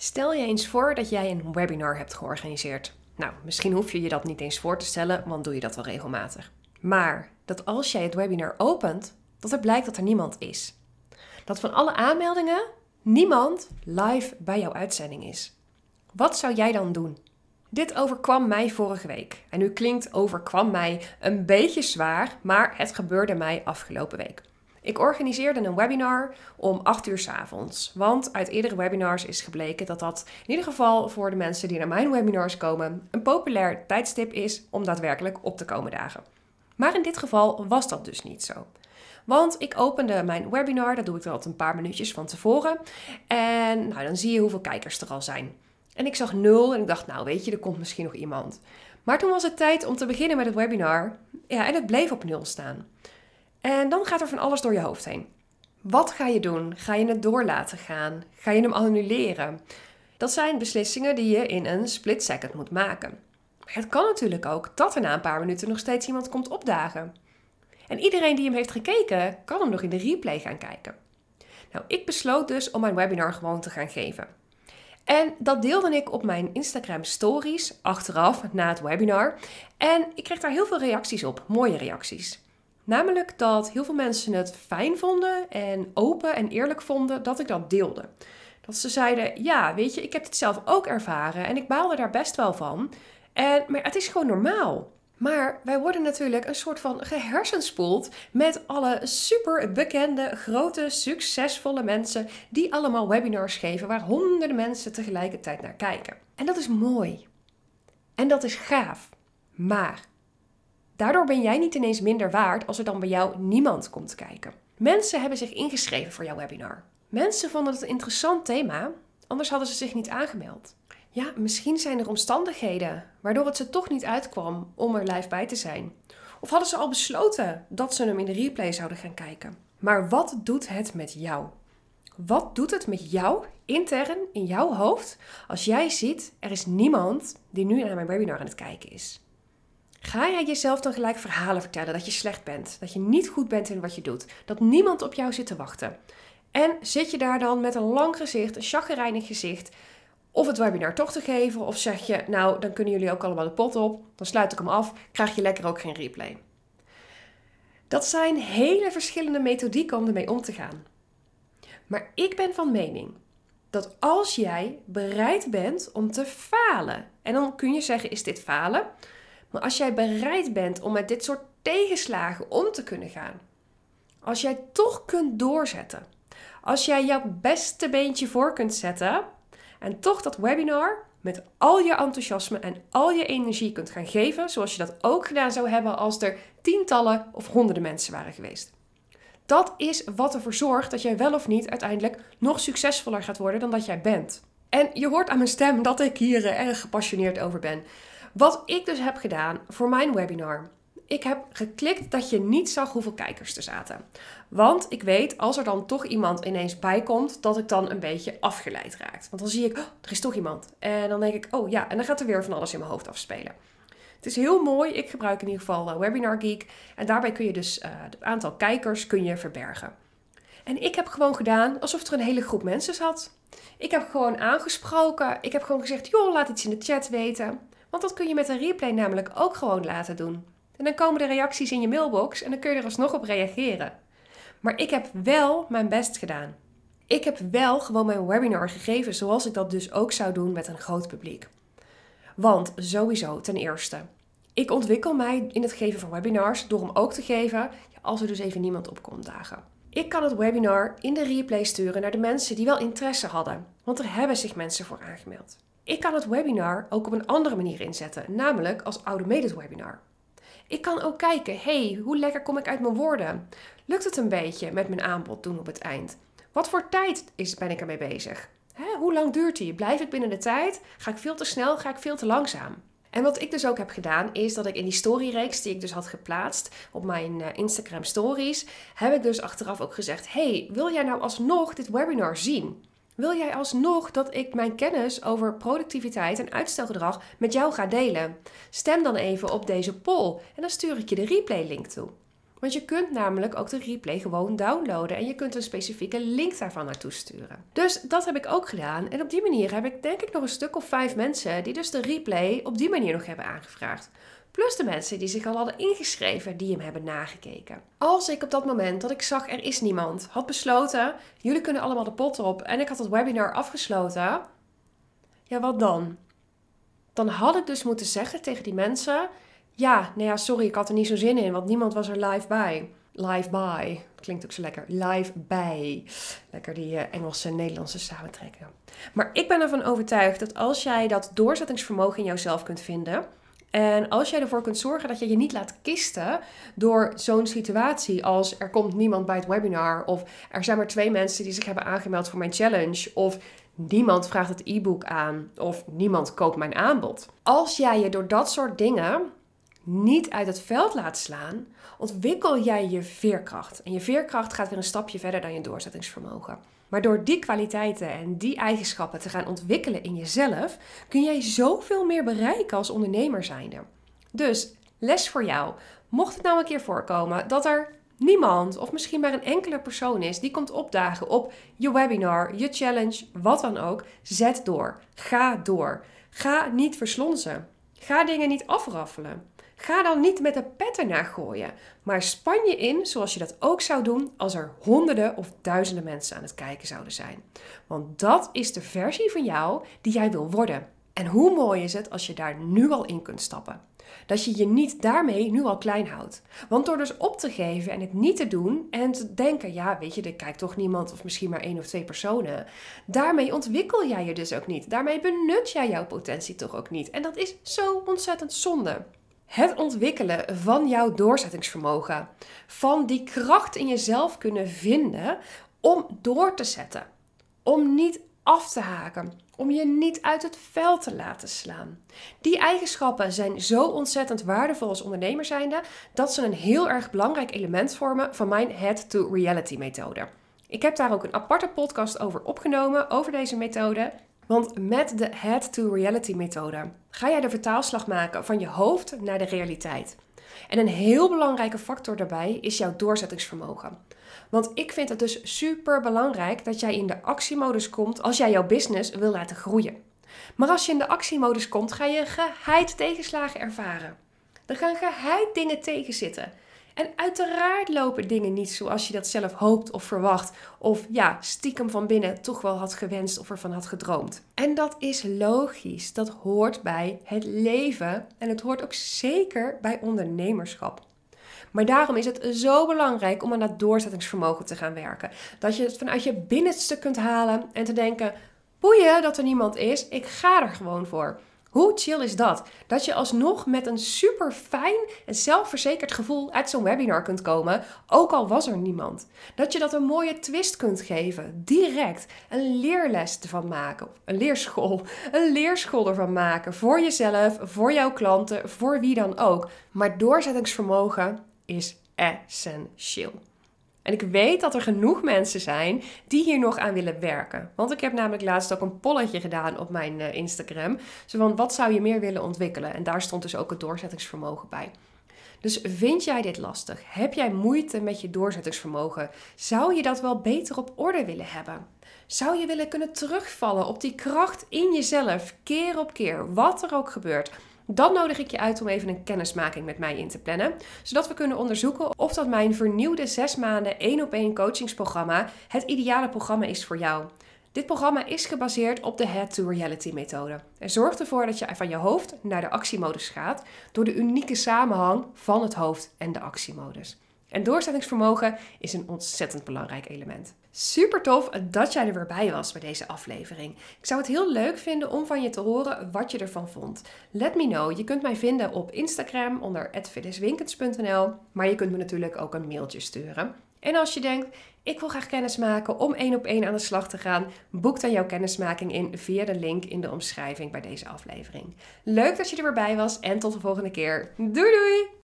Stel je eens voor dat jij een webinar hebt georganiseerd. Nou, misschien hoef je je dat niet eens voor te stellen, want doe je dat wel regelmatig. Maar dat als jij het webinar opent, dat er blijkt dat er niemand is. Dat van alle aanmeldingen niemand live bij jouw uitzending is. Wat zou jij dan doen? Dit overkwam mij vorige week. En nu klinkt overkwam mij een beetje zwaar, maar het gebeurde mij afgelopen week. Ik organiseerde een webinar om 8 uur s avonds. Want uit eerdere webinars is gebleken dat dat in ieder geval voor de mensen die naar mijn webinars komen een populair tijdstip is om daadwerkelijk op te komen dagen. Maar in dit geval was dat dus niet zo. Want ik opende mijn webinar, dat doe ik er altijd een paar minuutjes van tevoren. En nou, dan zie je hoeveel kijkers er al zijn. En ik zag nul en ik dacht, nou weet je, er komt misschien nog iemand. Maar toen was het tijd om te beginnen met het webinar. Ja, en het bleef op nul staan. En dan gaat er van alles door je hoofd heen. Wat ga je doen? Ga je het door laten gaan? Ga je hem annuleren? Dat zijn beslissingen die je in een split second moet maken. Het kan natuurlijk ook dat er na een paar minuten nog steeds iemand komt opdagen. En iedereen die hem heeft gekeken, kan hem nog in de replay gaan kijken. Nou, ik besloot dus om mijn webinar gewoon te gaan geven. En dat deelde ik op mijn Instagram stories achteraf na het webinar. En ik kreeg daar heel veel reacties op, mooie reacties. Namelijk dat heel veel mensen het fijn vonden en open en eerlijk vonden dat ik dat deelde. Dat ze zeiden: Ja, weet je, ik heb het zelf ook ervaren en ik baalde daar best wel van. En, maar het is gewoon normaal. Maar wij worden natuurlijk een soort van gehersenspoeld met alle super bekende, grote, succesvolle mensen die allemaal webinars geven waar honderden mensen tegelijkertijd naar kijken. En dat is mooi. En dat is gaaf. Maar daardoor ben jij niet ineens minder waard als er dan bij jou niemand komt kijken. Mensen hebben zich ingeschreven voor jouw webinar. Mensen vonden het een interessant thema, anders hadden ze zich niet aangemeld. Ja, misschien zijn er omstandigheden waardoor het ze toch niet uitkwam om er live bij te zijn. Of hadden ze al besloten dat ze hem in de replay zouden gaan kijken. Maar wat doet het met jou? Wat doet het met jou intern in jouw hoofd als jij ziet er is niemand die nu naar mijn webinar aan het kijken is? Ga jij jezelf dan gelijk verhalen vertellen dat je slecht bent, dat je niet goed bent in wat je doet, dat niemand op jou zit te wachten? En zit je daar dan met een lang gezicht, een chagrijnig gezicht, of het webinar toch te geven, of zeg je, nou, dan kunnen jullie ook allemaal de pot op, dan sluit ik hem af, krijg je lekker ook geen replay. Dat zijn hele verschillende methodieken om ermee om te gaan. Maar ik ben van mening dat als jij bereid bent om te falen, en dan kun je zeggen, is dit falen? Maar als jij bereid bent om met dit soort tegenslagen om te kunnen gaan, als jij toch kunt doorzetten, als jij jouw beste beentje voor kunt zetten en toch dat webinar met al je enthousiasme en al je energie kunt gaan geven, zoals je dat ook gedaan zou hebben als er tientallen of honderden mensen waren geweest. Dat is wat ervoor zorgt dat jij wel of niet uiteindelijk nog succesvoller gaat worden dan dat jij bent. En je hoort aan mijn stem dat ik hier erg gepassioneerd over ben. Wat ik dus heb gedaan voor mijn webinar. Ik heb geklikt dat je niet zag hoeveel kijkers er zaten. Want ik weet, als er dan toch iemand ineens bij komt, dat ik dan een beetje afgeleid raak. Want dan zie ik, oh, er is toch iemand. En dan denk ik, oh ja, en dan gaat er weer van alles in mijn hoofd afspelen. Het is heel mooi. Ik gebruik in ieder geval uh, Webinar Geek. En daarbij kun je dus uh, het aantal kijkers kun je verbergen. En ik heb gewoon gedaan alsof er een hele groep mensen zat. Ik heb gewoon aangesproken. Ik heb gewoon gezegd, joh, laat iets in de chat weten. Want dat kun je met een replay namelijk ook gewoon laten doen. En dan komen de reacties in je mailbox en dan kun je er alsnog op reageren. Maar ik heb wel mijn best gedaan. Ik heb wel gewoon mijn webinar gegeven zoals ik dat dus ook zou doen met een groot publiek. Want sowieso, ten eerste, ik ontwikkel mij in het geven van webinars door hem ook te geven als er dus even niemand op komt dagen. Ik kan het webinar in de replay sturen naar de mensen die wel interesse hadden, want er hebben zich mensen voor aangemeld. Ik kan het webinar ook op een andere manier inzetten, namelijk als automated webinar. Ik kan ook kijken, hey, hoe lekker kom ik uit mijn woorden? Lukt het een beetje met mijn aanbod doen op het eind? Wat voor tijd is, ben ik ermee bezig? hoe lang duurt die? Blijf ik binnen de tijd? Ga ik veel te snel? Ga ik veel te langzaam? En wat ik dus ook heb gedaan, is dat ik in die storyreeks die ik dus had geplaatst op mijn uh, Instagram stories, heb ik dus achteraf ook gezegd: Hey, wil jij nou alsnog dit webinar zien? Wil jij alsnog dat ik mijn kennis over productiviteit en uitstelgedrag met jou ga delen? Stem dan even op deze poll en dan stuur ik je de replay link toe. Want je kunt namelijk ook de replay gewoon downloaden en je kunt een specifieke link daarvan naartoe sturen. Dus dat heb ik ook gedaan. En op die manier heb ik denk ik nog een stuk of vijf mensen die dus de replay op die manier nog hebben aangevraagd. Plus de mensen die zich al hadden ingeschreven, die hem hebben nagekeken. Als ik op dat moment dat ik zag er is niemand, had besloten, jullie kunnen allemaal de pot op en ik had het webinar afgesloten. Ja, wat dan? Dan had ik dus moeten zeggen tegen die mensen, ja, nou ja, sorry, ik had er niet zo zin in, want niemand was er live bij. Live by. Klinkt ook zo lekker. Live bij. Lekker die uh, Engelse en Nederlandse samentrekken. Maar ik ben ervan overtuigd dat als jij dat doorzettingsvermogen in jouzelf kunt vinden. En als jij ervoor kunt zorgen dat je je niet laat kisten door zo'n situatie als er komt niemand bij het webinar of er zijn maar twee mensen die zich hebben aangemeld voor mijn challenge of niemand vraagt het e-book aan of niemand koopt mijn aanbod. Als jij je door dat soort dingen niet uit het veld laat slaan, ontwikkel jij je veerkracht. En je veerkracht gaat weer een stapje verder dan je doorzettingsvermogen. Maar door die kwaliteiten en die eigenschappen te gaan ontwikkelen in jezelf, kun jij zoveel meer bereiken als ondernemer zijnde. Dus les voor jou. Mocht het nou een keer voorkomen dat er niemand of misschien maar een enkele persoon is die komt opdagen op je webinar, je challenge, wat dan ook, zet door. Ga door. Ga niet verslonzen. Ga dingen niet afraffelen. Ga dan niet met de pet ernaar gooien, maar span je in zoals je dat ook zou doen als er honderden of duizenden mensen aan het kijken zouden zijn. Want dat is de versie van jou die jij wil worden. En hoe mooi is het als je daar nu al in kunt stappen? Dat je je niet daarmee nu al klein houdt. Want door dus op te geven en het niet te doen en te denken, ja, weet je, er kijkt toch niemand of misschien maar één of twee personen. Daarmee ontwikkel jij je dus ook niet. Daarmee benut jij jouw potentie toch ook niet. En dat is zo ontzettend zonde. Het ontwikkelen van jouw doorzettingsvermogen. Van die kracht in jezelf kunnen vinden om door te zetten. Om niet af te haken. Om je niet uit het veld te laten slaan. Die eigenschappen zijn zo ontzettend waardevol als ondernemer zijnde dat ze een heel erg belangrijk element vormen van mijn Head to Reality methode. Ik heb daar ook een aparte podcast over opgenomen, over deze methode. Want met de Head to Reality methode ga jij de vertaalslag maken van je hoofd naar de realiteit. En een heel belangrijke factor daarbij is jouw doorzettingsvermogen. Want ik vind het dus super belangrijk dat jij in de actiemodus komt als jij jouw business wil laten groeien. Maar als je in de actiemodus komt, ga je geheid tegenslagen ervaren. Er gaan geheid dingen tegenzitten. En uiteraard lopen dingen niet zoals je dat zelf hoopt of verwacht. Of ja, stiekem van binnen toch wel had gewenst of ervan had gedroomd. En dat is logisch. Dat hoort bij het leven. En het hoort ook zeker bij ondernemerschap. Maar daarom is het zo belangrijk om aan dat doorzettingsvermogen te gaan werken. Dat je het vanuit je binnenste kunt halen en te denken: boeien dat er niemand is, ik ga er gewoon voor. Hoe chill is dat? Dat je alsnog met een super fijn en zelfverzekerd gevoel uit zo'n webinar kunt komen, ook al was er niemand. Dat je dat een mooie twist kunt geven, direct. Een leerles ervan maken, een leerschool, een leerschool ervan maken voor jezelf, voor jouw klanten, voor wie dan ook. Maar doorzettingsvermogen is essentieel. En ik weet dat er genoeg mensen zijn die hier nog aan willen werken. Want ik heb namelijk laatst ook een polletje gedaan op mijn uh, Instagram. Zo van, wat zou je meer willen ontwikkelen? En daar stond dus ook het doorzettingsvermogen bij. Dus vind jij dit lastig? Heb jij moeite met je doorzettingsvermogen? Zou je dat wel beter op orde willen hebben? Zou je willen kunnen terugvallen op die kracht in jezelf, keer op keer, wat er ook gebeurt? Dan nodig ik je uit om even een kennismaking met mij in te plannen, zodat we kunnen onderzoeken of dat mijn vernieuwde 6 maanden 1 op 1 coachingsprogramma het ideale programma is voor jou. Dit programma is gebaseerd op de Head to Reality methode en zorgt ervoor dat je van je hoofd naar de actiemodus gaat door de unieke samenhang van het hoofd en de actiemodus. En doorzettingsvermogen is een ontzettend belangrijk element. Super tof dat jij er weer bij was bij deze aflevering. Ik zou het heel leuk vinden om van je te horen wat je ervan vond. Let me know. Je kunt mij vinden op Instagram onder maar je kunt me natuurlijk ook een mailtje sturen. En als je denkt, ik wil graag kennis maken om één op één aan de slag te gaan, boek dan jouw kennismaking in via de link in de omschrijving bij deze aflevering. Leuk dat je er weer bij was en tot de volgende keer. Doei doei!